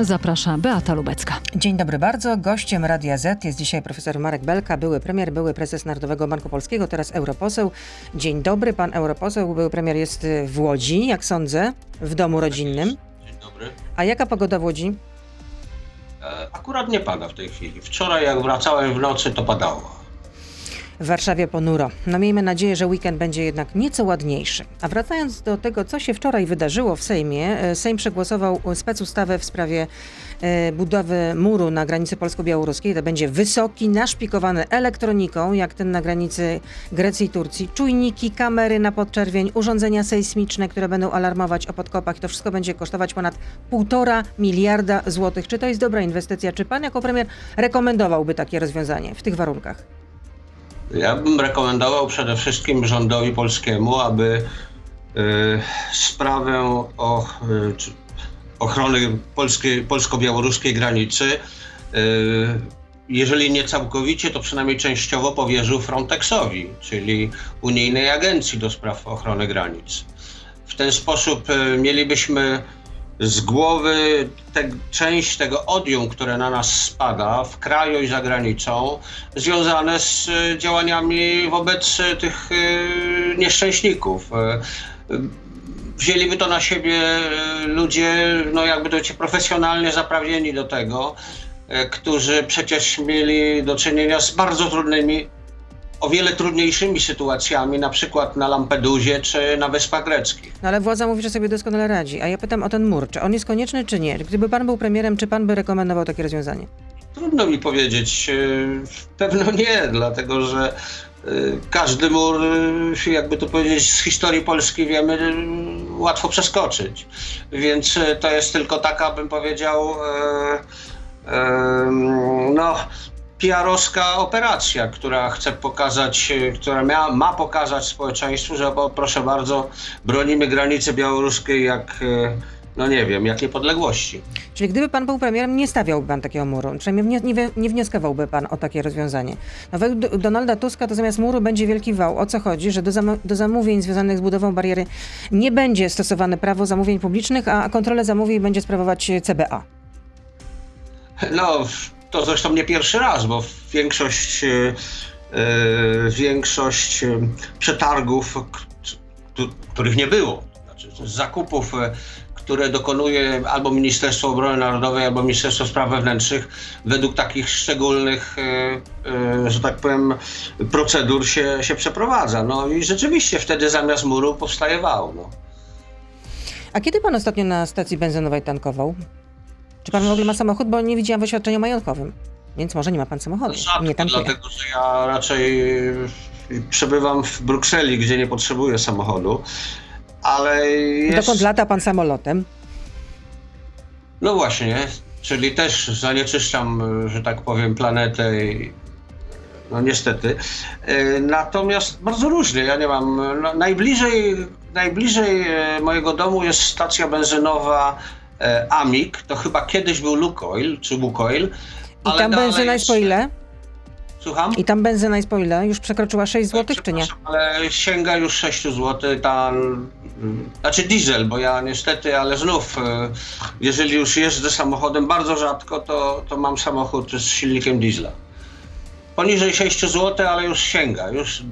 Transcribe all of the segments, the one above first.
Zaprasza Beata Lubecka. Dzień dobry bardzo. Gościem Radia Z jest dzisiaj profesor Marek Belka, były premier, były prezes Narodowego Banku Polskiego, teraz europoseł. Dzień dobry, pan europoseł, były premier jest w Łodzi, jak sądzę, w domu rodzinnym. Dzień dobry. A jaka pogoda w Łodzi? E, Akurat nie pada w tej chwili. Wczoraj jak wracałem w nocy, to padało. W Warszawie ponuro. No miejmy nadzieję, że weekend będzie jednak nieco ładniejszy. A wracając do tego, co się wczoraj wydarzyło w Sejmie, e, Sejm przegłosował specustawę w sprawie e, budowy muru na granicy polsko-białoruskiej. To będzie wysoki, naszpikowany elektroniką, jak ten na granicy Grecji i Turcji. Czujniki, kamery na podczerwień, urządzenia sejsmiczne, które będą alarmować o podkopach. To wszystko będzie kosztować ponad półtora miliarda złotych. Czy to jest dobra inwestycja? Czy pan jako premier rekomendowałby takie rozwiązanie w tych warunkach? Ja bym rekomendował przede wszystkim rządowi polskiemu, aby y, sprawę o, y, ochrony polsko-białoruskiej granicy, y, jeżeli nie całkowicie, to przynajmniej częściowo powierzył Frontexowi, czyli unijnej agencji do spraw ochrony granic. W ten sposób y, mielibyśmy z głowy te, część tego odium, które na nas spada w kraju i za granicą, związane z y, działaniami wobec y, tych y, nieszczęśników. Wzięliby to na siebie ludzie, no jakby to ci profesjonalnie zaprawieni do tego, którzy przecież mieli do czynienia z bardzo trudnymi, o wiele trudniejszymi sytuacjami, na przykład na Lampedusie czy na Wyspach Greckich. No ale władza mówi, że sobie doskonale radzi. A ja pytam o ten mur. Czy on jest konieczny, czy nie? Gdyby pan był premierem, czy pan by rekomendował takie rozwiązanie? Trudno mi powiedzieć. Yy, Pewno nie, dlatego że yy, każdy mur, yy, jakby to powiedzieć, z historii Polski wiemy, łatwo przeskoczyć. Więc to jest tylko taka, bym powiedział, no, PR-owska operacja, która chce pokazać, yy, która mia, ma pokazać społeczeństwu, że o, proszę bardzo, bronimy granicy białoruskiej jak, yy, no nie wiem, jak niepodległości. Czyli gdyby pan był premierem, nie stawiałby pan takiego muru. Przynajmniej nie, nie, nie wnioskowałby pan o takie rozwiązanie. No, według Donalda Tuska to zamiast muru będzie wielki wał. O co chodzi? Że do, zam- do zamówień związanych z budową bariery nie będzie stosowane prawo zamówień publicznych, a kontrolę zamówień będzie sprawować CBA. No, to zresztą nie pierwszy raz, bo większość, e, e, większość e, przetargów, których nie było, znaczy zakupów, które dokonuje albo Ministerstwo Obrony Narodowej, albo Ministerstwo Spraw Wewnętrznych, według takich szczególnych, że tak powiem, procedur się, się przeprowadza. No i rzeczywiście wtedy zamiast muru powstaje wał. No. A kiedy pan ostatnio na stacji benzynowej tankował? Czy pan w ogóle ma samochód? Bo nie widziałam w oświadczeniu majątkowym. Więc może nie ma pan samochodu. Rzadko, Nie tankuje. dlatego że ja raczej przebywam w Brukseli, gdzie nie potrzebuję samochodu. Ale jest... Dokąd lata pan samolotem? No właśnie, czyli też zanieczyszczam, że tak powiem, planetę i no niestety. E, Natomiast bardzo różnie, ja nie mam, no, najbliżej, najbliżej mojego domu jest stacja benzynowa e, Amik, to chyba kiedyś był Lukoil, czy Bukoil. I tam benzyna jest po ile? Słucham? I tam benzyna jest po ile? Już przekroczyła 6 zł, czy nie? Ale sięga już 6 zł, ta, mm, znaczy diesel, bo ja niestety, ale znów, e, jeżeli już jeżdżę samochodem bardzo rzadko, to, to mam samochód z silnikiem diesla. Poniżej 6 zł, ale już sięga, już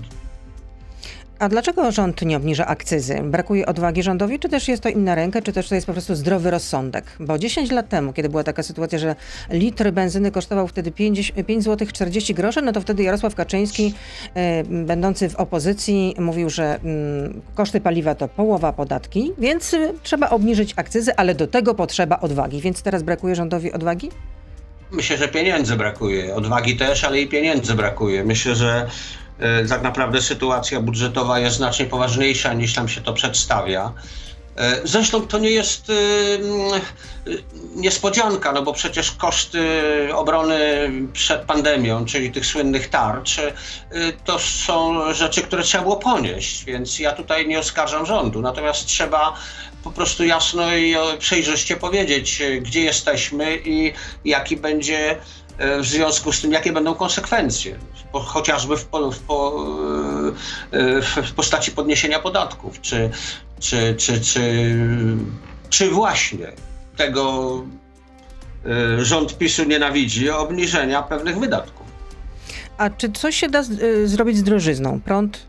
A dlaczego rząd nie obniża akcyzy? Brakuje odwagi rządowi, czy też jest to im na rękę, czy też to jest po prostu zdrowy rozsądek? Bo 10 lat temu, kiedy była taka sytuacja, że litr benzyny kosztował wtedy 5, 5 zł 40 groszy, no to wtedy Jarosław Kaczyński, e, będący w opozycji, mówił, że mm, koszty paliwa to połowa podatki, więc y, trzeba obniżyć akcyzy, ale do tego potrzeba odwagi. Więc teraz brakuje rządowi odwagi? Myślę, że pieniędzy brakuje. Odwagi też, ale i pieniędzy brakuje. Myślę, że tak naprawdę sytuacja budżetowa jest znacznie poważniejsza niż tam się to przedstawia. E, Zresztą to nie jest e, e, niespodzianka, no bo przecież koszty obrony przed pandemią, czyli tych słynnych tarcz, e, to są rzeczy, które trzeba było ponieść, więc ja tutaj nie oskarżam rządu. Natomiast trzeba po prostu jasno i e, przejrzyście powiedzieć, e, gdzie jesteśmy i jaki będzie e, w związku z tym, jakie będą konsekwencje, po, chociażby w, po, w, po, e, w, w postaci podniesienia podatków, czy, czy, czy, czy, czy właśnie tego rząd PiSu nienawidzi obniżenia pewnych wydatków. A czy coś się da z, zrobić z drożyzną? Prąd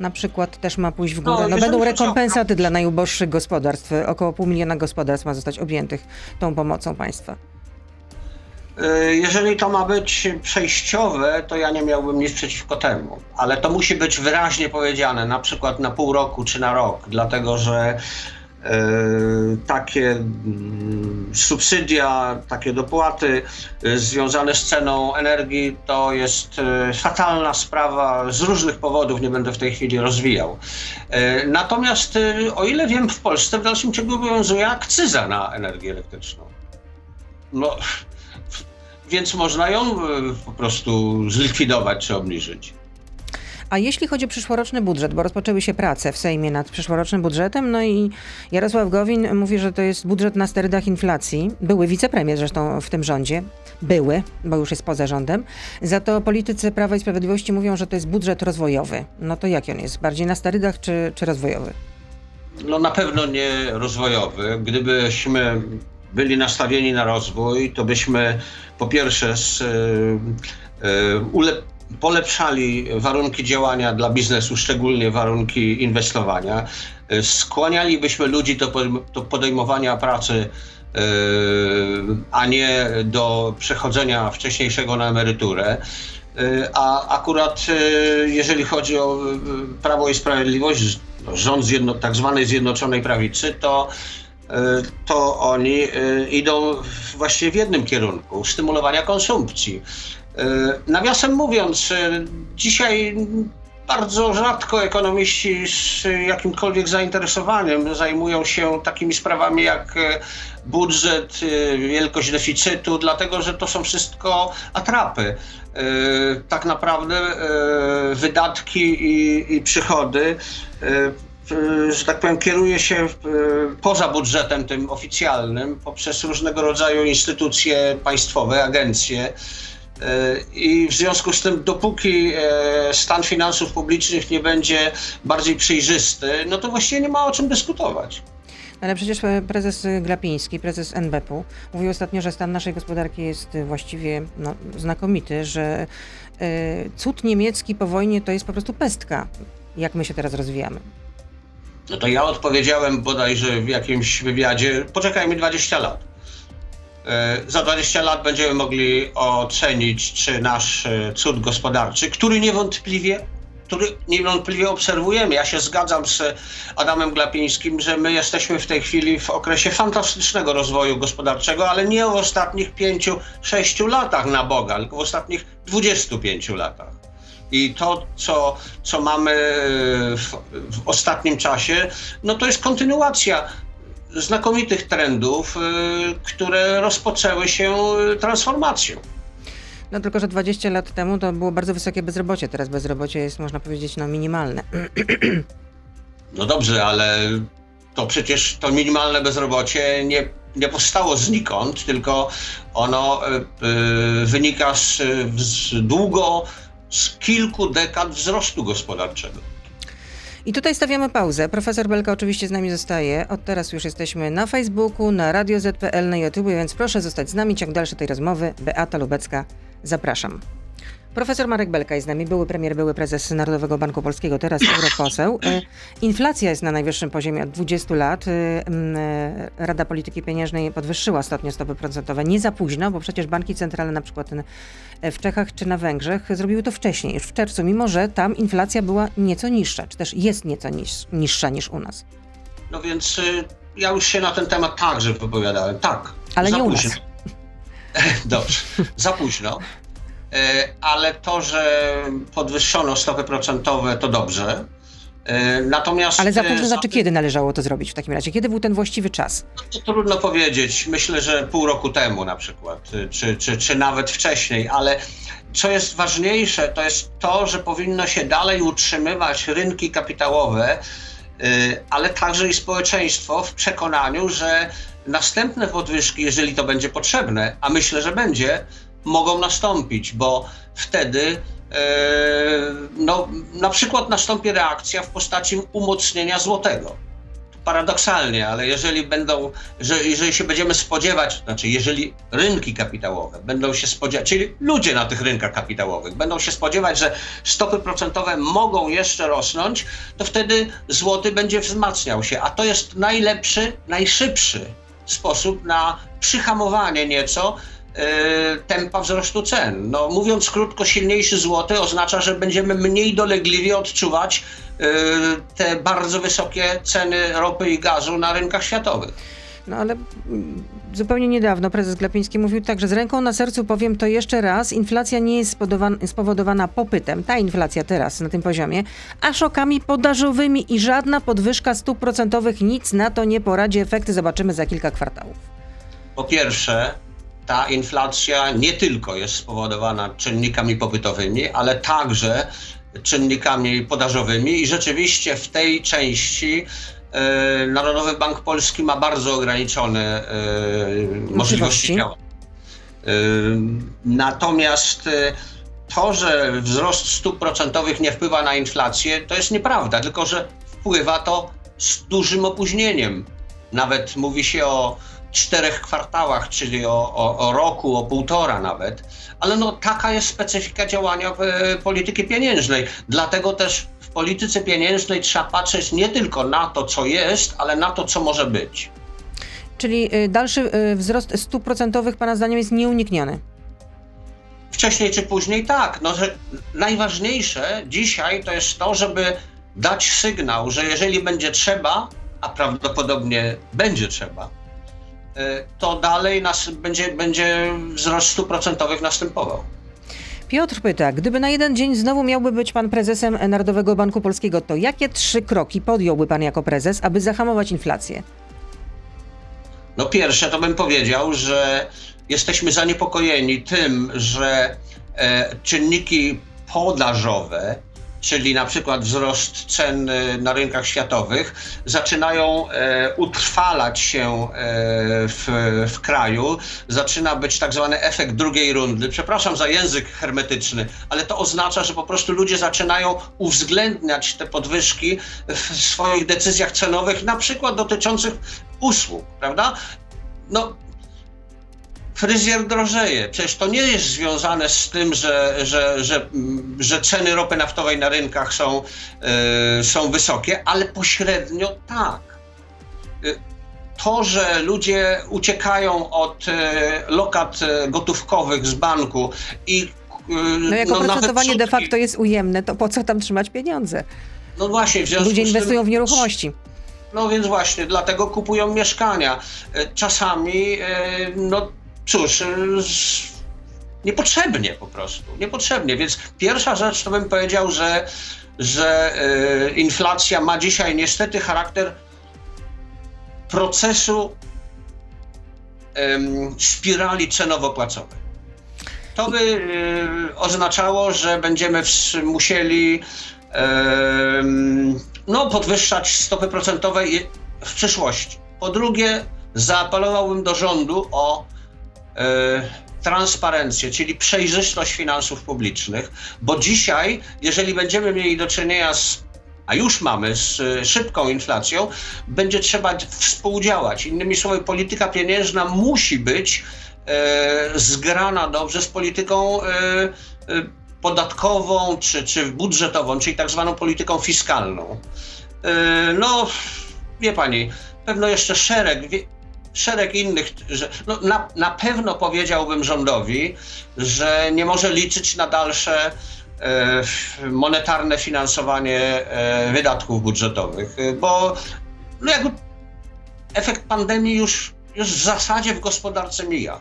na przykład też ma pójść w górę. No, no będą rekompensaty dla najuboższych gospodarstw. Około pół miliona gospodarstw ma zostać objętych tą pomocą państwa. E, jeżeli to ma być przejściowe, to ja nie miałbym nic przeciwko temu, ale to musi być wyraźnie powiedziane, na przykład na pół roku czy na rok, dlatego że e, takie mm, subsydia, takie dopłaty e, związane z ceną energii to jest fatalna sprawa z różnych powodów, nie będę w tej chwili rozwijał. Natomiast o ile wiem, w Polsce w dalszym ciągu obowiązuje akcyza na energię elektryczną. No, więc można ją e, po prostu zlikwidować czy obniżyć. A jeśli chodzi o przyszłoroczny budżet, bo rozpoczęły się prace w Sejmie nad przyszłorocznym budżetem, no i Jarosław Gowin mówi, że to jest budżet na sterydach inflacji. Były wicepremier zresztą w tym rządzie. Były, bo już jest poza rządem. Za to politycy Prawa i Sprawiedliwości mówią, że to jest budżet rozwojowy. No to jaki on jest? Bardziej na sterydach czy, czy rozwojowy? No na pewno nie rozwojowy. Gdybyśmy byli nastawieni na rozwój, to byśmy po pierwsze z, e, e, polepszali warunki działania dla biznesu, szczególnie warunki inwestowania. E, skłanialibyśmy ludzi do, podejmowania pracy, a nie do przechodzenia wcześniejszego na emeryturę. A akurat jeżeli chodzi o Prawo i Sprawiedliwość, rząd zjedno, tak zwanej Zjednoczonej Prawicy, to to oni e, idą właściwie w jednym kierunku stymulowania konsumpcji. E, nawiasem mówiąc, dzisiaj bardzo rzadko ekonomiści z jakimkolwiek zainteresowaniem zajmują się takimi sprawami jak budżet, wielkość deficytu, dlatego że to są wszystko atrapy. Tak naprawdę wydatki i, i przychody E, że tak powiem, kieruje się e, poza budżetem tym oficjalnym poprzez różnego rodzaju instytucje państwowe, agencje. E, I w związku z tym, dopóki stan finansów publicznych nie będzie bardziej przejrzysty, no to właściwie nie ma o czym dyskutować. Ale przecież prezes Glapiński, prezes NBP-u, mówił ostatnio, że stan naszej gospodarki jest właściwie no, znakomity, że cud niemiecki po wojnie to jest po prostu pestka, jak my się teraz rozwijamy. No to ja odpowiedziałem bodajże w jakimś wywiadzie, poczekajmy 20 lat. E, za 20 lat będziemy mogli ocenić, czy nasz e, cud gospodarczy, który niewątpliwie, który niewątpliwie obserwujemy. Ja się zgadzam z Adamem Glapińskim, że my jesteśmy w tej chwili w okresie fantastycznego rozwoju gospodarczego, ale nie w ostatnich 5-6 latach na Boga, tylko w ostatnich 25 latach. I to, co, co mamy w, w ostatnim czasie, no to jest kontynuacja znakomitych trendów, y, które rozpoczęły się transformacją. No tylko, że 20 lat temu to było bardzo wysokie bezrobocie. Teraz bezrobocie jest, można powiedzieć, no minimalne. No dobrze, ale to przecież to minimalne bezrobocie nie, nie powstało znikąd, tylko ono y, y, wynika z, z długo z kilku dekad wzrostu gospodarczego. I tutaj stawiamy pauzę. Profesor Belka oczywiście z nami zostaje. Od teraz już jesteśmy na Facebooku, na Radio ZPL, na YouTube, więc proszę zostać z nami. Ciąg dalszy tej rozmowy. Beata Lubecka, zapraszam. Profesor Marek Belka jest z nami, były premier, były prezes Narodowego Banku Polskiego, teraz europoseł. E, inflacja jest na najwyższym poziomie od 20 lat. E, e, Rada Polityki Pieniężnej podwyższyła stopnie stopy procentowe. Nie za późno, bo przecież banki centralne na przykład w Czechach czy na Węgrzech zrobiły to wcześniej, już w czerwcu, mimo że tam inflacja była nieco niższa, czy też jest nieco niższa niż u nas. No więc y, ja już się na ten temat także wypowiadałem. Tak. Ale nie u nas. Dobrze, za późno. E, ale to, że podwyższono stopy procentowe, to dobrze. E, natomiast. Ale za późno znaczy, kiedy należało to zrobić w takim razie? Kiedy był ten właściwy czas? No, to trudno powiedzieć. Myślę, że pół roku temu na przykład, czy, czy, czy nawet wcześniej, ale co jest ważniejsze, to jest to, że powinno się dalej utrzymywać rynki kapitałowe, e, ale także i społeczeństwo w przekonaniu, że następne podwyżki, jeżeli to będzie potrzebne, a myślę, że będzie, mogą nastąpić, bo wtedy e, no, na przykład nastąpi reakcja w postaci umocnienia złotego. paradoksalnie, ale jeżeli będą, że, jeżeli się będziemy spodziewać, znaczy jeżeli rynki kapitałowe będą się spodziewać, czyli ludzie na tych rynkach kapitałowych będą się spodziewać, że stopy procentowe mogą jeszcze rosnąć, to wtedy złoty będzie wzmacniał się, a to jest najlepszy, najszybszy sposób na przyhamowanie nieco tempa wzrostu cen. No, mówiąc krótko, silniejszy złoty oznacza, że będziemy mniej dolegliwie odczuwać e, te bardzo wysokie ceny ropy i gazu na rynkach światowych. No ale mm, zupełnie niedawno prezes Glapiński mówił tak, że z ręką na sercu powiem to jeszcze raz, inflacja nie jest spowodowana popytem, ta inflacja teraz na tym poziomie, a szokami podażowymi i żadna podwyżka stóp procentowych nic na to nie poradzi. Efekty zobaczymy za kilka kwartałów. Po pierwsze, ta inflacja nie tylko jest spowodowana czynnikami popytowymi, ale także czynnikami podażowymi i rzeczywiście w tej części e, Narodowy Bank Polski ma bardzo ograniczone e, możliwości działania. E, natomiast to, że wzrost stóp procentowych nie wpływa na inflację, to jest nieprawda, tylko że wpływa to z dużym opóźnieniem. Nawet mówi się o czterech kwartałach, czyli o, o, o, roku, o półtora nawet, ale no taka jest specyfika działania w e, polityki pieniężnej. Dlatego też w polityce pieniężnej trzeba patrzeć nie tylko na to, co jest, ale na to, co może być. Czyli y, dalszy y, wzrost stóp procentowych Pana zdaniem jest nieunikniony? Wcześniej czy później tak. No, że najważniejsze dzisiaj to jest to, żeby dać sygnał, że jeżeli będzie trzeba, a prawdopodobnie będzie trzeba, to dalej nas będzie, będzie wzrost stóp procentowych następował. Piotr pyta, gdyby na jeden dzień znowu miałby być pan prezesem Narodowego Banku Polskiego, to jakie trzy kroki podjąłby pan jako prezes, aby zahamować inflację? No pierwsze to bym powiedział, że jesteśmy zaniepokojeni tym, że e, czynniki podażowe czyli na przykład wzrost cen e, na rynkach światowych, zaczynają e, utrwalać się e, w, w kraju, zaczyna być tak zwany efekt drugiej rundy. Przepraszam za język hermetyczny, ale to oznacza, że po prostu ludzie zaczynają uwzględniać te podwyżki w swoich decyzjach cenowych, na przykład dotyczących usług, prawda? No, fryzjer drożeje. Przecież to nie jest związane z tym, że, że, że, że ceny ropy naftowej na rynkach są, yy, są wysokie, ale pośrednio tak. Yy, to, że ludzie uciekają od yy, lokat gotówkowych z banku i no jak no, oprocentowanie de facto jest ujemne, to po co tam trzymać pieniądze? No właśnie, w związku Ludzie inwestują tym, w nieruchomości. No więc właśnie, dlatego kupują mieszkania. Czasami no, cóż, y, niepotrzebnie po prostu, niepotrzebnie. Więc pierwsza rzecz to bym powiedział, że, że y, inflacja ma dzisiaj niestety charakter procesu spirali cenowo-płacowej. To by y, oznaczało, że będziemy musieli no, podwyższać stopy procentowe w przyszłości. Po drugie, zaapelowałbym do rządu o E, transparencję, czyli przejrzystość finansów publicznych, bo dzisiaj, jeżeli będziemy mieli do czynienia z a już mamy z e, szybką inflacją, będzie trzeba współdziałać. Innymi słowy, polityka pieniężna musi być e, zgrana dobrze z polityką e, e, podatkową czy, czy budżetową, czyli tak zwaną polityką fiskalną. E, no, wie pani, pewno jeszcze szereg szereg innych, że no, na, na pewno powiedziałbym rządowi, że nie może liczyć na dalsze e, monetarne finansowanie e, wydatków budżetowych, bo no, jakby efekt pandemii już, już w zasadzie w gospodarce mija.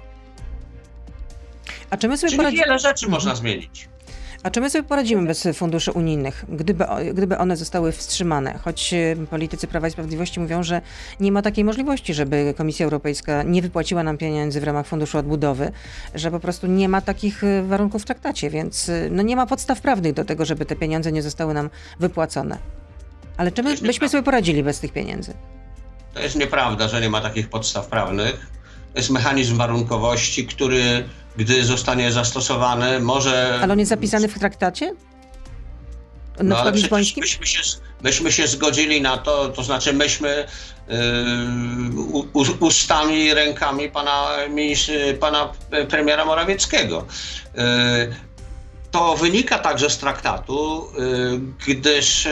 A czy my sobie Czyli wiele rzeczy można zmienić. A czy my sobie poradzimy bez funduszy unijnych, gdyby, gdyby one zostały wstrzymane? Choć y, politycy Prawa i Sprawiedliwości mówią, że nie ma takiej możliwości, żeby Komisja Europejska nie wypłaciła nam pieniędzy w ramach Funduszu Odbudowy, że po prostu nie ma takich y, warunków w traktacie, więc y, no nie ma podstaw prawnych do tego, żeby te pieniądze nie zostały nam wypłacone. Ale czy my byśmy sobie poradzili bez tych pieniędzy? To jest nieprawda, że nie ma takich podstaw prawnych. To jest mechanizm warunkowości, który gdy zostanie zastosowany, może. Ale on jest zapisany w traktacie? no, przykład lizbońskim? Myśmy się, myśmy się zgodzili na to, to znaczy myśmy yy, ustami i rękami pana, pana premiera Morawieckiego. Yy, to wynika także z traktatu, yy, gdyż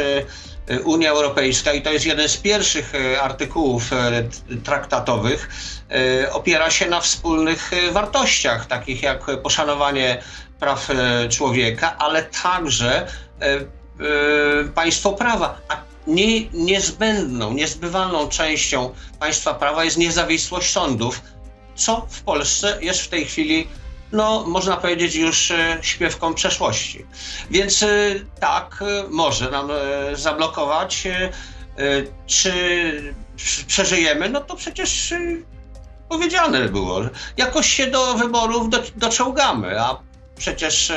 Unia Europejska, i to jest jeden z pierwszych artykułów traktatowych, opiera się na wspólnych wartościach, takich jak poszanowanie praw człowieka, ale także państwo prawa. A nie, niezbędną, niezbywalną częścią państwa prawa jest niezawisłość sądów, co w Polsce jest w tej chwili no, można powiedzieć, już e, śpiewką przeszłości. Więc e, tak, e, może nam zablokować. Czy przeżyjemy? No to przecież powiedziane było. Jakoś się do wyborów do, doczołgamy, a przecież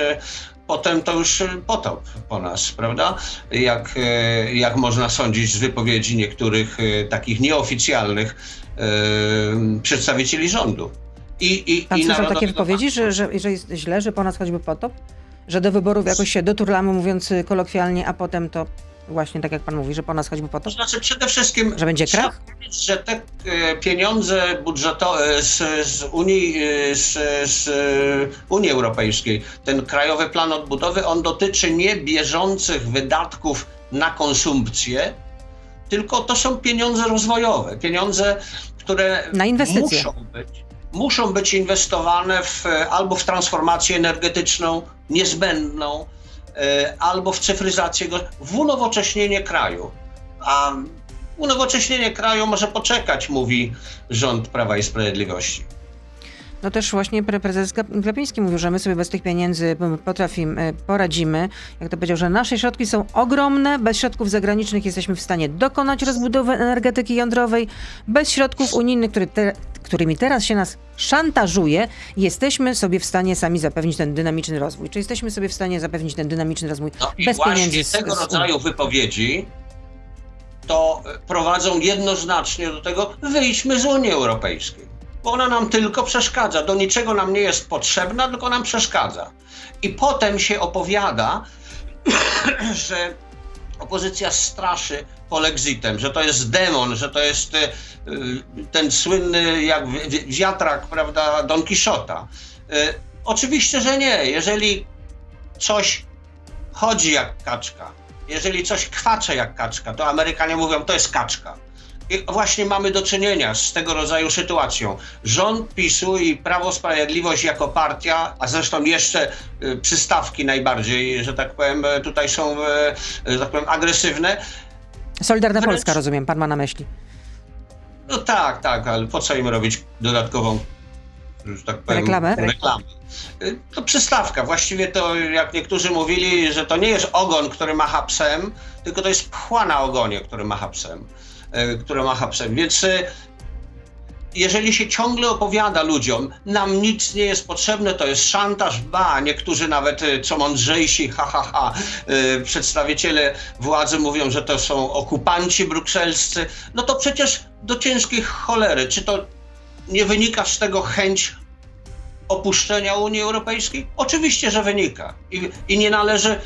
potem to już potop po nas, prawda? Jak, jak można sądzić z wypowiedzi niektórych takich nieoficjalnych przedstawicieli rządu. I, i, Pan i słyszał takie wypowiedzi, że, że, że jest źle, że po nas choćby potop? Że do wyborów jakoś się doturlamy, mówiąc kolokwialnie, a potem to właśnie tak jak pan mówi, że po nas choćby potop? To znaczy przede wszystkim... Że będzie krach? Że te e, pieniądze budżetowe z, z, Unii, e, z, z Unii Europejskiej, ten Krajowy Plan Odbudowy, on dotyczy nie bieżących wydatków na konsumpcję, tylko to są pieniądze rozwojowe, pieniądze, które na inwestycje. muszą być muszą być inwestowane w, albo w transformację energetyczną niezbędną, e, albo w cyfryzację, w unowocześnienie kraju. A unowocześnienie kraju może poczekać, mówi rząd Prawa i Sprawiedliwości. No też właśnie prezes Glapiński mówił, że my sobie bez tych pieniędzy potrafimy, poradzimy. Jak to powiedział, że nasze środki są ogromne, bez środków zagranicznych jesteśmy w stanie dokonać rozbudowy energetyki jądrowej, bez środków unijnych, które te, którymi teraz się nas szantażuje, jesteśmy sobie w stanie sami zapewnić ten dynamiczny rozwój. Czy jesteśmy sobie w stanie zapewnić ten dynamiczny rozwój no bez i pieniędzy? Z, tego rodzaju wypowiedzi to prowadzą jednoznacznie do tego, wyjdźmy z Unii Europejskiej ona nam tylko przeszkadza. Do niczego nam nie jest potrzebna, tylko nam przeszkadza. I potem się opowiada, że opozycja straszy polexitem, że to jest demon, że to jest y, ten słynny jak wiatrak, prawda, Don Quixota. Y, oczywiście, że nie. Jeżeli coś chodzi jak kaczka, jeżeli coś kwacze jak kaczka, to Amerykanie mówią, to jest kaczka. Właśnie mamy do czynienia z tego rodzaju sytuacją. Rząd PiSu i Prawo Sprawiedliwość jako partia, a zresztą jeszcze y, przystawki najbardziej, że tak powiem, y, tutaj są, y, że tak powiem, agresywne. Solidarna Wręcz... Polska, rozumiem, pan ma na myśli. No tak, tak, ale po co im robić dodatkową, że tak powiem, reklamę? reklamę? To przystawka. Właściwie to, jak niektórzy mówili, że to nie jest ogon, który macha psem, tylko to jest pchła na ogonie, który macha psem. E, które macha psem. Więc e, jeżeli się ciągle opowiada ludziom, nam nic nie jest potrzebne, to jest szantaż, ba, niektórzy nawet e, co mądrzejsi, ha, ha, ha, przedstawiciele władzy mówią, że to są okupanci brukselscy, no to przecież do ciężkiej cholery, czy to nie wynika z tego chęć opuszczenia Unii Europejskiej? Oczywiście, że wynika. I, i nie należy e,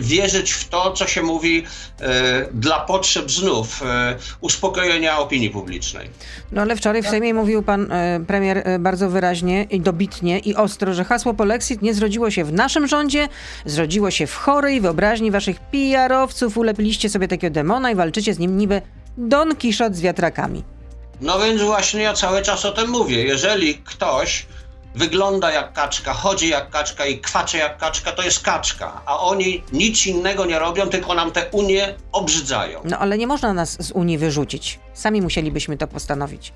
wierzyć w to, co się mówi e, dla potrzeb znów e, uspokojenia opinii publicznej. No ale wczoraj w Sejmie mówił pan premier bardzo wyraźnie i dobitnie i ostro, że hasło Polexit nie zrodziło się w naszym rządzie, zrodziło się w chorej wyobraźni waszych PR-owców. Ulepiliście sobie takiego demona i walczycie z nim niby Don Kiszot z wiatrakami. No więc właśnie ja cały czas o tym mówię. Jeżeli ktoś wygląda jak kaczka, chodzi jak kaczka i kwacze jak kaczka, to jest kaczka. A oni nic innego nie robią, tylko nam te Unie obrzydzają. No ale nie można nas z Unii wyrzucić. Sami musielibyśmy to postanowić.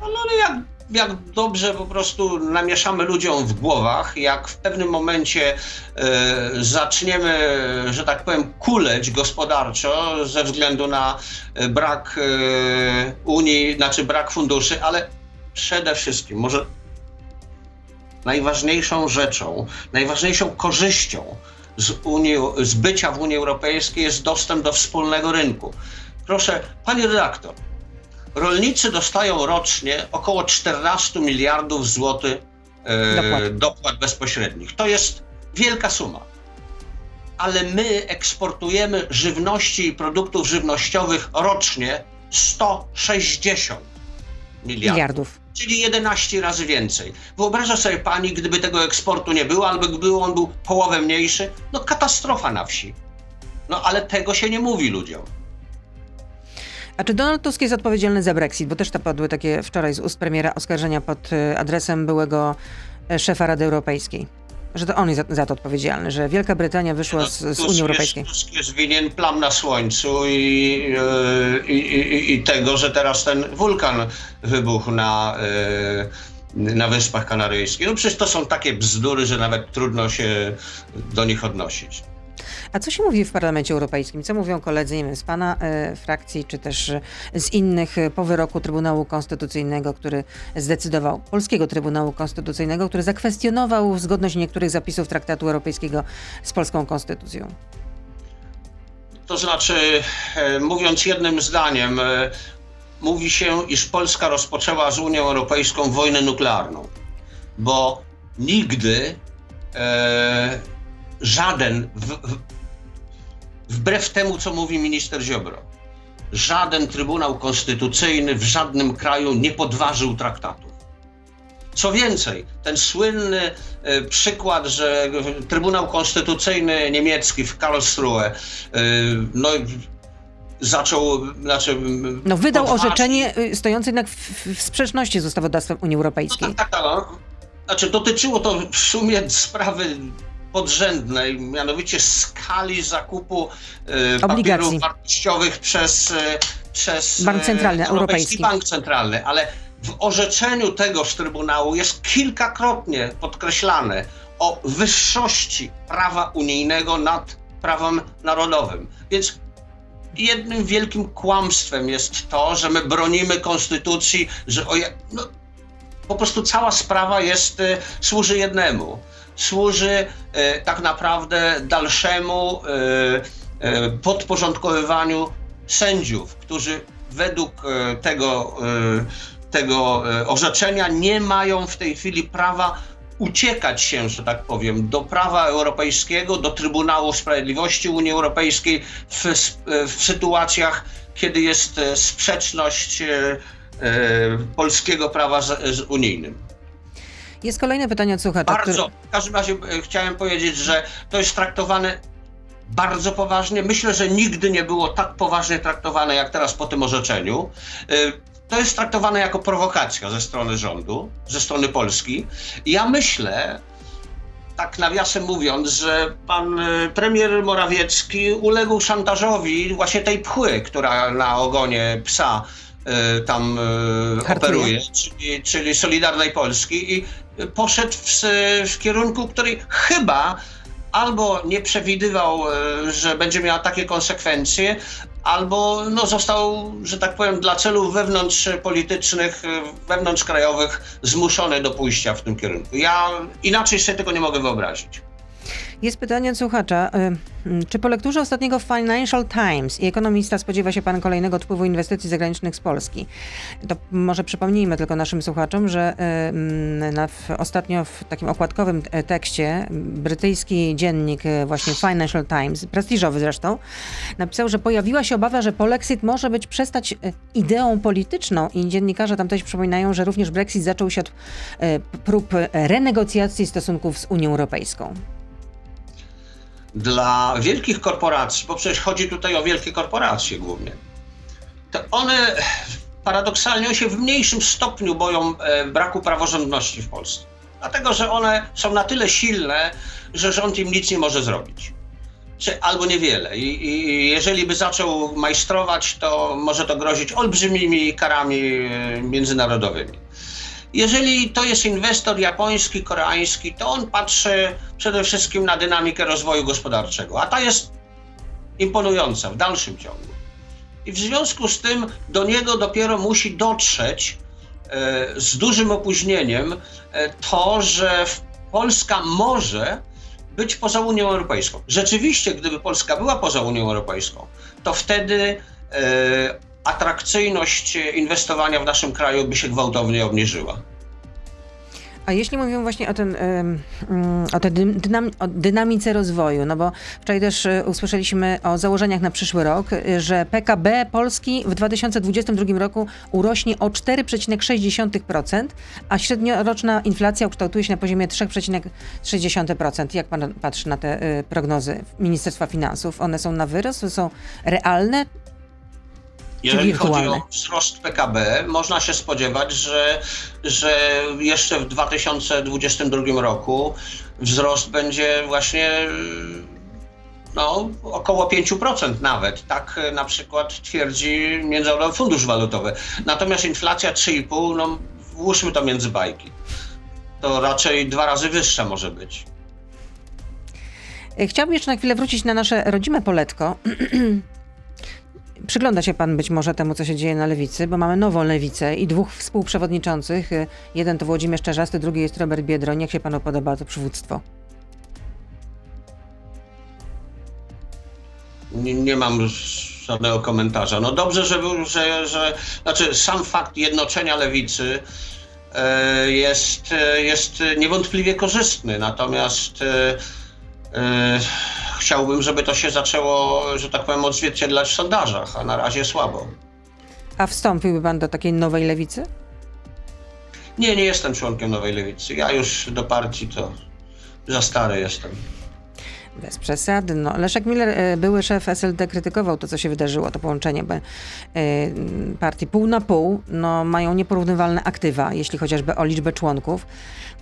No, no ale jak, jak dobrze po prostu namieszamy ludziom w głowach, jak w pewnym momencie e, zaczniemy, że tak powiem, kuleć gospodarczo ze względu na e, brak e, Unii, znaczy brak funduszy, ale przede wszystkim, może najważniejszą rzeczą, najważniejszą korzyścią z, Unii, z bycia w Unii Europejskiej jest dostęp do wspólnego rynku. Proszę, pani redaktor, rolnicy dostają rocznie około 14 miliardów złotych e, dopłat. dopłat bezpośrednich. To jest wielka suma. ale my eksportujemy żywności i produktów żywnościowych rocznie 160 miliardów. Miliardów. Czyli 11 razy więcej. Wyobraża sobie pani, gdyby tego eksportu nie było, albo gdyby on był połowę mniejszy, no katastrofa na wsi. No ale tego się nie mówi ludziom. A czy Donald Tusk jest odpowiedzialny za Brexit? Bo też to padły takie wczoraj z ust premiera oskarżenia pod y, adresem byłego y, szefa Rady Europejskiej. Że to on jest za, za to odpowiedzialny, że Wielka Brytania wyszła No, z, z Unii jest- Europejskiej. Tusk jest winien plam na słońcu i, e, i, i, i tego, że teraz ten wulkan wybuchł na, e, na Wyspach Kanaryjskich. No przecież to są takie bzdury, że nawet trudno się do nich odnosić. A co się mówi w Parlamencie Europejskim? Co mówią koledzy nie wiem, z pana e, frakcji, czy też e, z innych e, po wyroku Trybunału Konstytucyjnego, który zdecydował, Polskiego Trybunału Konstytucyjnego, który zakwestionował zgodność niektórych zapisów Traktatu Europejskiego z polską konstytucją? To znaczy, mówiąc jednym zdaniem, mówi się, iż Polska rozpoczęła z Unią Europejską wojnę nuklearną, bo nigdy e, żaden, w, w, wbrew temu, co mówi minister Ziobro, żaden Trybunał Konstytucyjny w żadnym kraju nie podważył traktatów. Co więcej, ten słynny e, przykład, że Trybunał Konstytucyjny niemiecki w Karlsruhe e, no, zaczął, znaczy, No wydał podważyć- orzeczenie y, stojące jednak w, w sprzeczności z ustawodawstwem Unii No Europejskiej. tak, tak, tak. no. Znaczy, dotyczyło to w sumie sprawy podrzędnej, mianowicie skali zakupu e, Obligacji. papierów wartościowych przez, e, przez Bank Centralny e, Europejski. Bank Centralny, ale w orzeczeniu tegoż Trybunału jest kilkakrotnie podkreślane o wyższości prawa unijnego nad prawem narodowym. Więc jednym wielkim kłamstwem jest to, że my bronimy konstytucji, że o, no, po prostu cała sprawa jest, e, służy jednemu. Służy e, tak naprawdę dalszemu e, e, podporządkowywaniu sędziów, którzy według tego, tego orzeczenia nie mają w tej chwili prawa uciekać się, że tak powiem, do prawa europejskiego, do Trybunału Sprawiedliwości Unii Europejskiej w, w sytuacjach, kiedy jest sprzeczność polskiego prawa z, z unijnym. Jest kolejne pytanie od słuchacza. Bardzo. W każdym razie e, chciałem powiedzieć, że to jest traktowane bardzo poważnie. Myślę, że nigdy nie było tak poważnie traktowane jak teraz po tym orzeczeniu. E, To jest traktowane jako prowokacja ze strony rządu, ze strony Polski. Ja myślę, tak nawiasem mówiąc, że pan e, premier Morawiecki uległ szantażowi właśnie tej pchły, która na ogonie psa tam Hartuje. operuje, czyli, czyli Solidarnej Polski i poszedł w, w kierunku, który chyba albo nie przewidywał, e, że będzie miała takie konsekwencje, albo no, został, że tak powiem, dla celów wewnątrzpolitycznych, e, wewnątrzkrajowych zmuszony do pójścia w tym kierunku. Ja inaczej sobie tego nie mogę wyobrazić. Jest pytanie od słuchacza. mm, Czy po lekturze ostatniego Financial Times i ekonomista spodziewa się pan kolejnego odpływu inwestycji zagranicznych z Polski? To może przypomnijmy tylko naszym słuchaczom, że mm, na, w, ostatnio w takim okładkowym e, tekście brytyjski dziennik właśnie Financial Times, prestiżowy zresztą, napisał, że pojawiła się obawa, że polexit może być przestać ideą polityczną i dziennikarze tam też przypominają, że również Brexit zaczął się od prób renegocjacji stosunków z Unią Europejską. Dla wielkich korporacji, bo przecież chodzi tutaj o wielkie korporacje głównie, to one paradoksalnie się w mniejszym stopniu boją e, braku praworządności w Polsce. Dlatego, że one są na tyle silne, że rząd im nic nie może zrobić. Czy, albo niewiele. I, I jeżeli by zaczął majstrować, to może to grozić olbrzymimi karami e, międzynarodowymi. Jeżeli to jest inwestor japoński, koreański, to on patrzy przede wszystkim na dynamikę rozwoju gospodarczego, a ta jest imponująca w dalszym ciągu. I w związku z tym do niego dopiero musi dotrzeć e, z dużym opóźnieniem e, to, że Polska może być poza Unią Europejską. Rzeczywiście, gdyby Polska była poza Unią Europejską, to wtedy e, atrakcyjność inwestowania w naszym kraju by się gwałtownie obniżyła. A jeśli mówimy właśnie o, ten, mm, o tej dynam, o dynamice rozwoju, no bo wczoraj też e, usłyszeliśmy o założeniach na przyszły rok, e, że PKB Polski w 2022 roku urośnie o 4,6%, a średnioroczna inflacja ukształtuje się na poziomie 3,6%. Jak pan patrzy na te e, prognozy Ministerstwa Finansów? One są na wyrost, są realne? Jeżeli chodzi o wzrost PKB, można się spodziewać, że, że jeszcze w 2022 roku wzrost będzie właśnie no, około 5% nawet. Tak na przykład twierdzi Międzynarodowy Fundusz Walutowy. Natomiast inflacja 3,5, no włóżmy to między bajki. To raczej dwa razy wyższa może być. Chciałbym jeszcze na chwilę wrócić na nasze rodzime poletko. Przygląda się pan być może temu, co się dzieje na lewicy, bo mamy nową lewicę i dwóch współprzewodniczących. Jeden to Włodzimierz Czarzasty, drugi jest Robert Biedroń. Jak się panu podoba to przywództwo? Nie, nie mam żadnego komentarza. No dobrze, że, że, że znaczy sam fakt jednoczenia lewicy e, jest, e, jest niewątpliwie korzystny, natomiast e chciałbym, żeby to się zaczęło, że tak powiem, odzwierciedlać w sondażach, a na razie słabo. A wstąpiłby pan do takiej nowej lewicy? Nie, nie jestem członkiem nowej lewicy. Ja już do partii to za stary jestem. Bez przesady. No, Leszek Miller, e, były szef SLD, krytykował to, co się wydarzyło, to połączenie e, partii pół na pół. No, mają nieporównywalne aktywa, jeśli chociażby o liczbę członków.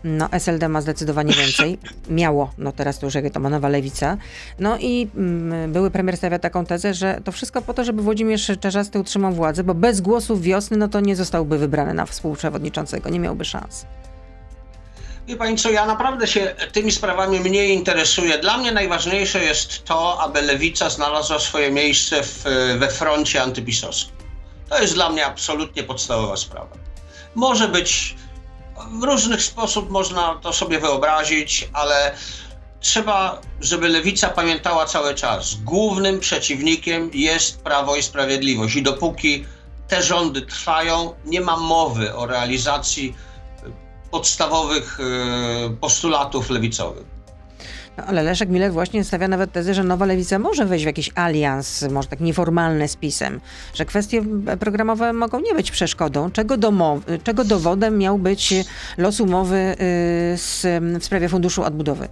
No, SLD ma zdecydowanie więcej. Miało, no teraz to już jak to ma nowa lewica. No i mm, były premier stawia taką tezę, że to wszystko po to, żeby Włodzimierz Czarzasty utrzymał władzę, bo bez głosów wiosny, no to nie zostałby wybrany na współprzewodniczącego, nie miałby szans. Wie pani co, ja naprawdę się tymi sprawami mniej interesuję. Dla mnie najważniejsze jest to, aby lewica znalazła swoje miejsce w, we froncie antypisowskim. To jest dla mnie absolutnie podstawowa sprawa. Może być w różnych sposób można to sobie wyobrazić, ale trzeba, żeby lewica pamiętała cały czas. Głównym przeciwnikiem jest Prawo i Sprawiedliwość. I dopóki te rządy trwają, nie ma mowy o realizacji podstawowych e, postulatów lewicowych. No, ale Leszek Miller właśnie stawia nawet tezę, że Nowa Lewica może wejść w jakiś alians, może tak nieformalny z PiSem, że kwestie programowe mogą nie być przeszkodą, czego, domowy, czego dowodem miał być los umowy y, z, w sprawie Funduszu Odbudowy.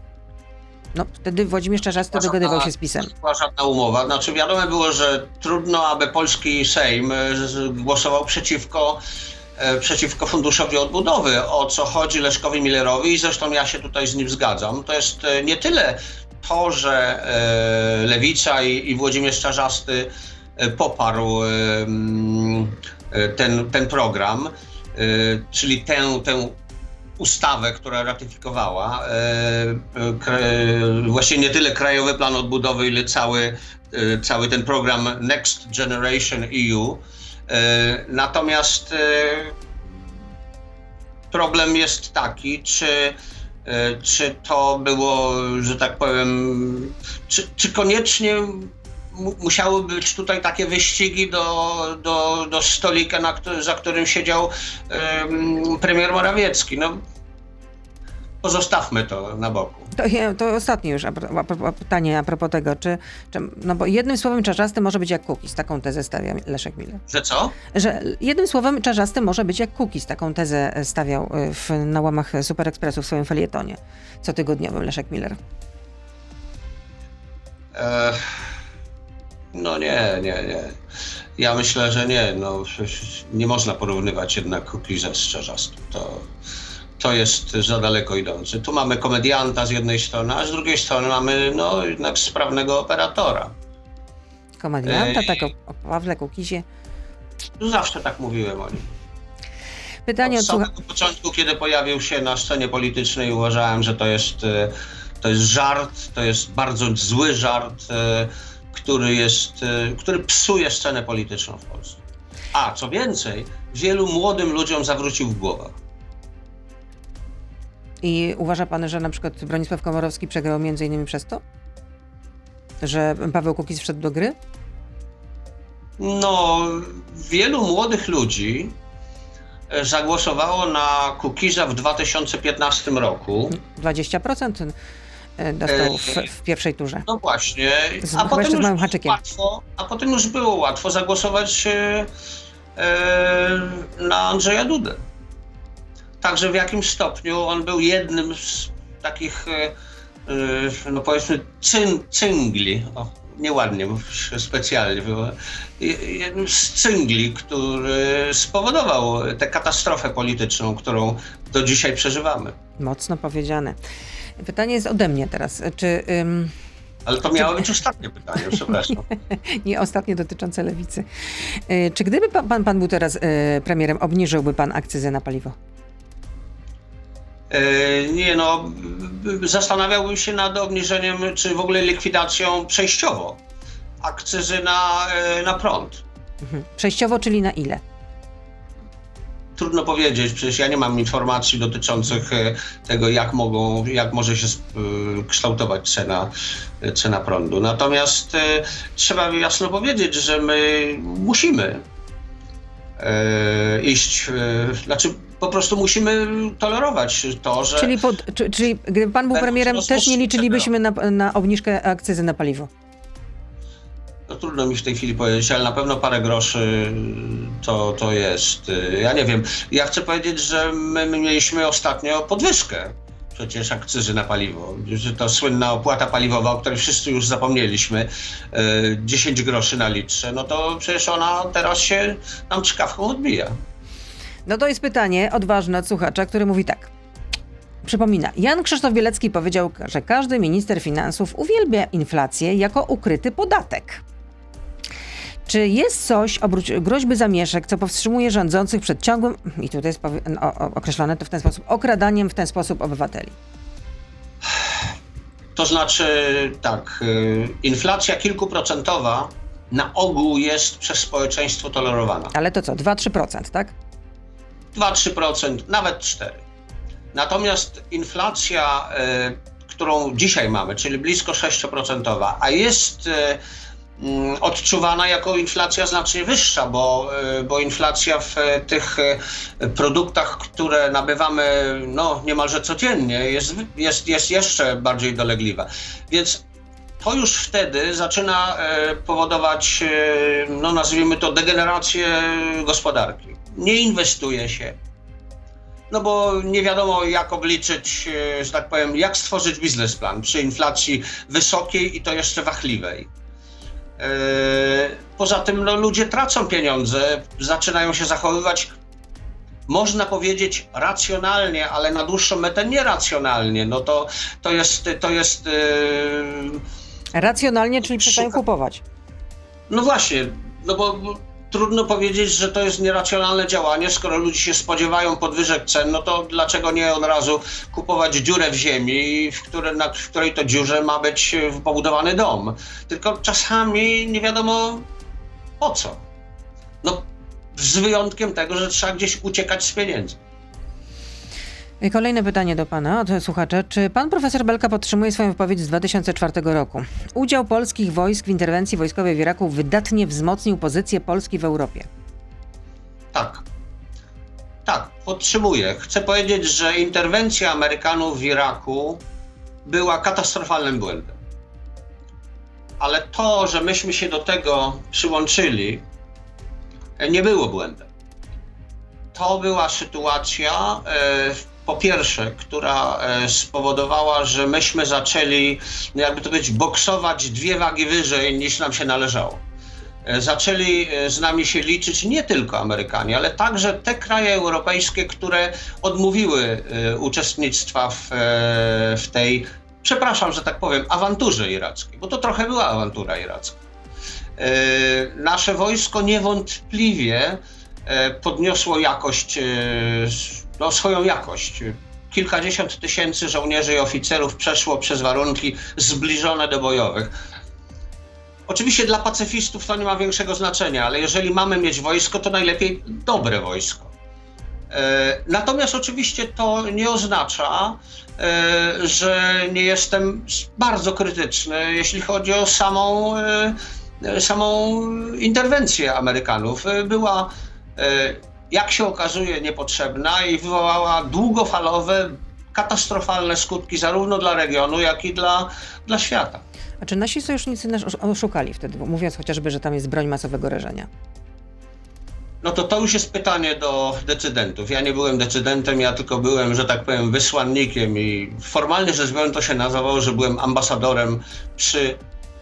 No, wtedy Włodzimierz Czarzasty dogadywał się z PiSem. Była żadna umowa. Znaczy wiadomo było, że trudno, aby polski Sejm y, głosował przeciwko przeciwko Funduszowi Odbudowy. O co chodzi Leszkowi Millerowi i zresztą ja się tutaj z nim zgadzam. To jest e, nie tyle to, że e, Lewica i, Włodzimierz Czarzasty poparł ten, ten program, czyli tę, tę ustawę, która ratyfikowała właśnie nie tyle Krajowy Plan Odbudowy, ile cały, cały ten program Next Generation EU, E, natomiast e, problem jest taki, czy, e, czy to było, że tak powiem, czy, czy koniecznie musiały być tutaj takie wyścigi do, do, do stolika, na, za którym siedział premier Morawiecki. No, pozostawmy to na boku. To, to ostatnie już a, a, pytanie a propos tego, czy, czy, no bo jednym słowem czarzasty może być jak Kukiz, taką tezę stawia Leszek Miller. Że co? Że jednym słowem czarzasty może być jak Kukiz, taką tezę stawiał y, w, na łamach Super Expressu w swoim felietonie cotygodniowym Leszek Miller. no nie, nie, nie. Ja myślę, że nie. No, nie można porównywać jednak Kukiza z czarzastym. To to jest za daleko idące. Tu mamy komedianta z jednej strony, a z drugiej strony mamy no, jednak sprawnego operatora. Komedianta, Ej. tak o, o Pawle Kukizie? Zawsze tak mówiłem o nim. Pytanie od samego słucha... początku, kiedy pojawił się na scenie politycznej, uważałem, że to jest, e, to jest żart, to jest bardzo zły żart, e, który, jest, e, który psuje scenę polityczną w Polsce. A co więcej, wielu młodym ludziom zawrócił w głowach. I uważa pan, że na przykład Bronisław Komorowski przegrał między innymi przez to? Że Paweł Kukiz wszedł do gry? No, wielu młodych ludzi zagłosowało na Kukiza w 2015 roku. 20% dostał w, w pierwszej turze. No właśnie. Z, a, potem już haczykiem. Łatwo, a potem już było łatwo zagłosować e, e, na Andrzeja Dudę. Także w jakimś stopniu on był jednym z takich, e, e no powiedzmy, cyn, cyngli. O, nieładnie specjalnie było. Jednym z cyngli, który spowodował tę katastrofę polityczną, którą do dzisiaj przeżywamy. Mocno powiedziane. Pytanie jest ode mnie teraz. Czy. Ym... Ale to miało być ostatnie pytanie, przepraszam. nie, ostatnie dotyczące lewicy. Y, czy gdyby pan, pan, pan był teraz y, premierem, obniżyłby pan akcyzę na paliwo? Y, nie no, zastanawiałbym się nad obniżeniem, czy w ogóle likwidacją przejściowo akcyzy na, na prąd. Mhm. Przejściowo, czyli na ile? trudno powiedzieć, przecież ja nie mam informacji dotyczących e, tego, jak, mogą, jak może się e, kształtować cena, e, cena prądu. Natomiast trzeba jasno powiedzieć, że my musimy iść, znaczy po prostu musimy tolerować to, że... Czyli, pod, czy, czyli gdyby pan był premierem, też nie liczylibyśmy na, na obniżkę akcyzy na paliwo? No trudno mi w tej chwili powiedzieć, ale na pewno parę groszy to, to jest. Ja nie wiem. Ja chcę powiedzieć, że my, my mieliśmy ostatnio podwyżkę przecież akcyzy na paliwo. To słynna opłata paliwowa, o której wszyscy już zapomnieliśmy, 10 e, groszy na litrze, no to przecież ona teraz się nam czkawką odbija. No to jest pytanie odważne od słuchacza, który mówi tak. Przypomina, Jan Krzysztof Bielecki powiedział, że każdy minister finansów uwielbia inflację jako ukryty podatek. Czy jest coś, oprócz groźby zamieszek, co powstrzymuje rządzących przed ciągłym, i tutaj jest określone to w ten sposób, okradaniem w ten sposób obywateli? To znaczy tak, y, inflacja kilkuprocentowa na ogół jest przez społeczeństwo tolerowana. Ale to co, 2-3%, tak? 2-3%, nawet 4%. Natomiast inflacja, y, którą dzisiaj mamy, czyli blisko 6%, a jest y, Mm, odczuwana jako inflacja znacznie wyższa, bo, e, bo inflacja w e, tych e, produktach, które nabywamy no, niemalże codziennie, jest, jest, jest jeszcze bardziej dolegliwa. Więc to już wtedy zaczyna powodować, no nazwijmy to, degenerację gospodarki. Nie inwestuje się. No bo nie wiadomo, jak obliczyć, że tak powiem, jak stworzyć biznesplan przy inflacji wysokiej i to jeszcze wachliwej. E, poza tym no, ludzie tracą pieniądze, zaczynają się zachowywać, można powiedzieć, racjonalnie, ale na dłuższą metę nieracjonalnie. No to, to jest. To jest yy... Racjonalnie, czyli przestają kupować. No właśnie, no bo trudno powiedzieć, że to jest nieracjonalne działanie, skoro ludzie się spodziewają podwyżek cen, no to dlaczego nie od razu kupować dziurę w ziemi, w, które, na, w której to dziurze ma być pobudowany dom? Tylko czasami nie wiadomo po co. No, z wyjątkiem tego, że trzeba gdzieś uciekać z pieniędzy. Kolejne pytanie do pana od słuchacza. Czy pan profesor Belka podtrzymuje swoją wypowiedź z 2004 roku? Udział polskich wojsk w interwencji wojskowej w Iraku wydatnie wzmocnił pozycję Polski w Europie. Tak. Tak, podtrzymuję. Chcę powiedzieć, że interwencja Amerykanów w Iraku była katastrofalnym błędem. Ale to, że myśmy się do tego przyłączyli, nie było błędem. To była sytuacja, w po pierwsze, która e, spowodowała, że myśmy zaczęli, no jakby to powiedzieć, boksować dwie wagi wyżej niż nam się należało. E, zaczęli e, z nami się liczyć nie tylko Amerykanie, ale także te kraje europejskie, które odmówiły uczestnictwa w, w tej, przepraszam, że tak powiem, awanturze irackiej, bo to trochę była awantura iracka. Nasze wojsko niewątpliwie podniosło jakość no, swoją jakość. Kilkadziesiąt tysięcy żołnierzy i oficerów przeszło przez warunki zbliżone do bojowych. Oczywiście dla pacyfistów to nie ma większego znaczenia, ale jeżeli mamy mieć wojsko, to najlepiej dobre wojsko. E, natomiast oczywiście to nie oznacza, e, że nie jestem bardzo krytyczny, jeśli chodzi o samą, e, samą interwencję Amerykanów. Była jak się okazuje, niepotrzebna i wywołała długofalowe, katastrofalne skutki zarówno dla regionu, jak i dla, dla świata. A czy nasi sojusznicy nas oszukali wtedy, mówiąc chociażby, że tam jest broń masowego rażenia? No to to już jest pytanie do decydentów. Ja nie byłem decydentem, ja tylko byłem, że tak powiem, wysłannikiem i formalnie rzecz biorąc to się nazywało, że byłem ambasadorem przy,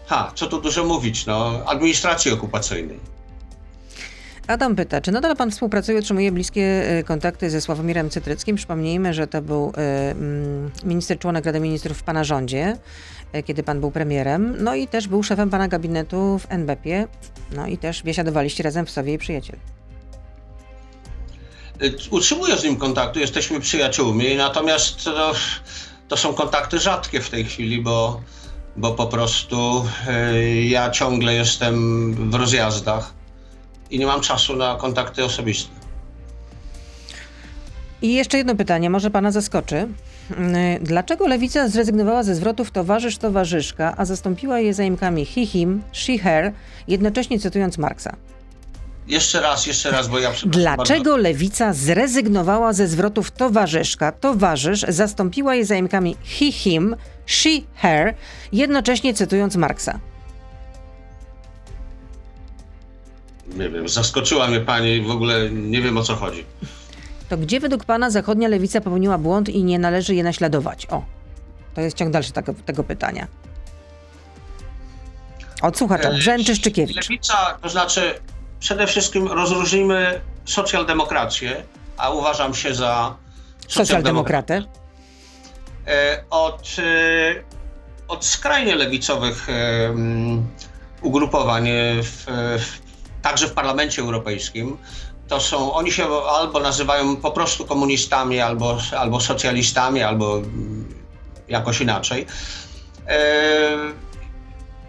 ha, co tu dużo mówić, no, administracji okupacyjnej. Adam pyta, czy nadal pan współpracuje, utrzymuje bliskie y, kontakty ze Sławomirem Cytryckim? Przypomnijmy, że to był y, mm, minister członek Rady Ministrów w pana rządzie, y, kiedy pan był premierem, no i też był szefem pana gabinetu w NBP, no i też biesiadowaliście razem w sobie i przyjaciel. Utrzymuję z nim kontaktu, jesteśmy przyjaciółmi, natomiast to, to są kontakty rzadkie w tej chwili, bo, bo po prostu ja ciągle jestem w rozjazdach i nie mam czasu na kontakty osobiste. I jeszcze jedno pytanie, może pana zaskoczy. Mm, dlaczego lewica zrezygnowała ze zwrotów towarzysz, towarzyszka, a zastąpiła je zaimkami he, him, she, her, jednocześnie cytując Marksa? Jeszcze raz, jeszcze raz, bo ja Dlaczego bardzo... lewica zrezygnowała ze zwrotów towarzyszka, towarzysz, zastąpiła je zaimkami he, him, she, her, jednocześnie cytując Marksa? Nie wiem, zaskoczyła mnie pani, w ogóle nie wiem o co chodzi. To gdzie według pana zachodnia lewica popełniła błąd i nie należy je naśladować? O, to jest ciąg dalszy tego, tego pytania. Od słuchacza, Brzęczy Szczykiewicz. Lewica, to znaczy przede wszystkim rozróżnijmy socjaldemokrację, a uważam się za socjaldemokratę, e, od, e, od skrajnie lewicowych e, ugrupowań w, w także w Parlamencie Europejskim, to są, oni się albo nazywają po prostu komunistami, albo, albo socjalistami, albo jakoś inaczej. E,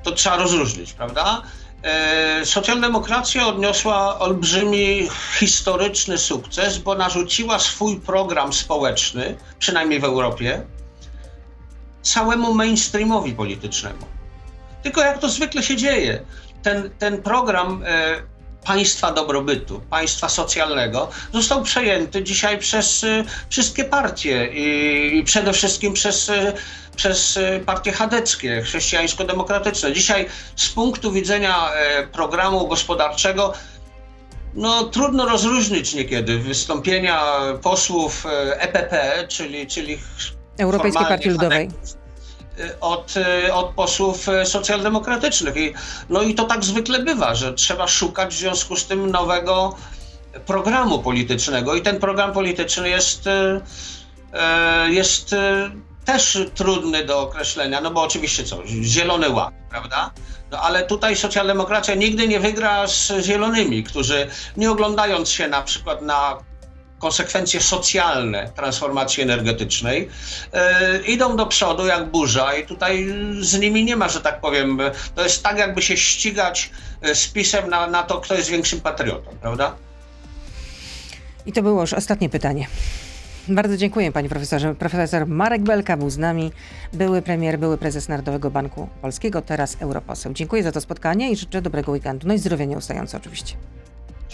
to trzeba rozróżnić, prawda? E, socjaldemokracja odniosła olbrzymi historyczny sukces, bo narzuciła swój program społeczny, przynajmniej w Europie, całemu mainstreamowi politycznemu. Tylko jak to zwykle się dzieje, ten, ten program e, państwa dobrobytu, państwa socjalnego został przejęty dzisiaj przez e, wszystkie partie i, przede wszystkim przez, e, przez partie chadeckie, chrześcijańsko-demokratyczne. Dzisiaj z punktu widzenia programu gospodarczego no, trudno rozróżnić niekiedy wystąpienia posłów EPP, czyli, czyli Europejskiej Partii Ludowej od, e, od posłów e, socjaldemokratycznych. I, no i to tak zwykle bywa, że trzeba szukać w związku z tym nowego programu politycznego. I ten program polityczny jest, jest też trudny do określenia, no bo oczywiście co, zielony ład, prawda? No ale tutaj socjaldemokracja nigdy nie wygra z zielonymi, którzy nie oglądając się na przykład na konsekwencje socjalne transformacji energetycznej, yy, idą do przodu jak burza i tutaj z nimi nie ma, że tak powiem, to jest tak jakby się ścigać e, z pisem na, na to, kto jest większym patriotą, prawda? I to było już ostatnie pytanie. Bardzo dziękuję panie profesorze. Profesor Marek Belka był z nami, były premier, były prezes Narodowego Banku Polskiego, teraz europoseł. Dziękuję za to spotkanie i życzę dobrego weekendu. No i zdrowia nieustające oczywiście.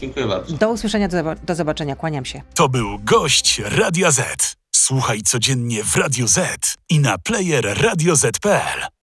Dziękuję bardzo. Do usłyszenia, do, do zobaczenia. Kłaniam się. To był gość Radia Z. Słuchaj codziennie w Radio Z i na player radioz.pl.